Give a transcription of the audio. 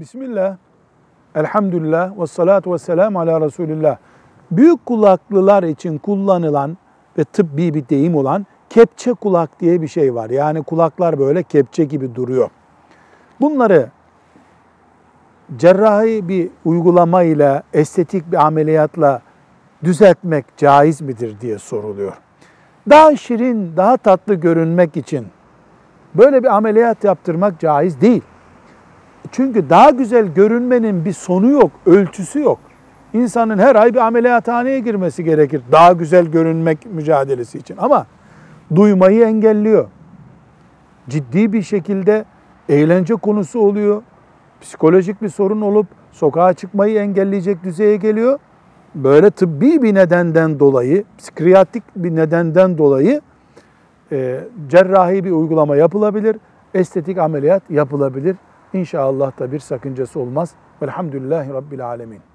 Bismillah, elhamdülillah ve salatu ve selamu ala Resulillah. Büyük kulaklılar için kullanılan ve tıbbi bir deyim olan kepçe kulak diye bir şey var. Yani kulaklar böyle kepçe gibi duruyor. Bunları cerrahi bir uygulama ile estetik bir ameliyatla düzeltmek caiz midir diye soruluyor. Daha şirin, daha tatlı görünmek için böyle bir ameliyat yaptırmak caiz değil. Çünkü daha güzel görünmenin bir sonu yok, ölçüsü yok. İnsanın her ay bir ameliyathaneye girmesi gerekir daha güzel görünmek mücadelesi için. Ama duymayı engelliyor. Ciddi bir şekilde eğlence konusu oluyor. Psikolojik bir sorun olup sokağa çıkmayı engelleyecek düzeye geliyor. Böyle tıbbi bir nedenden dolayı, psikiyatrik bir nedenden dolayı e, cerrahi bir uygulama yapılabilir, estetik ameliyat yapılabilir. İnşallah da bir sakıncası olmaz. Velhamdülillahi Rabbil Alemin.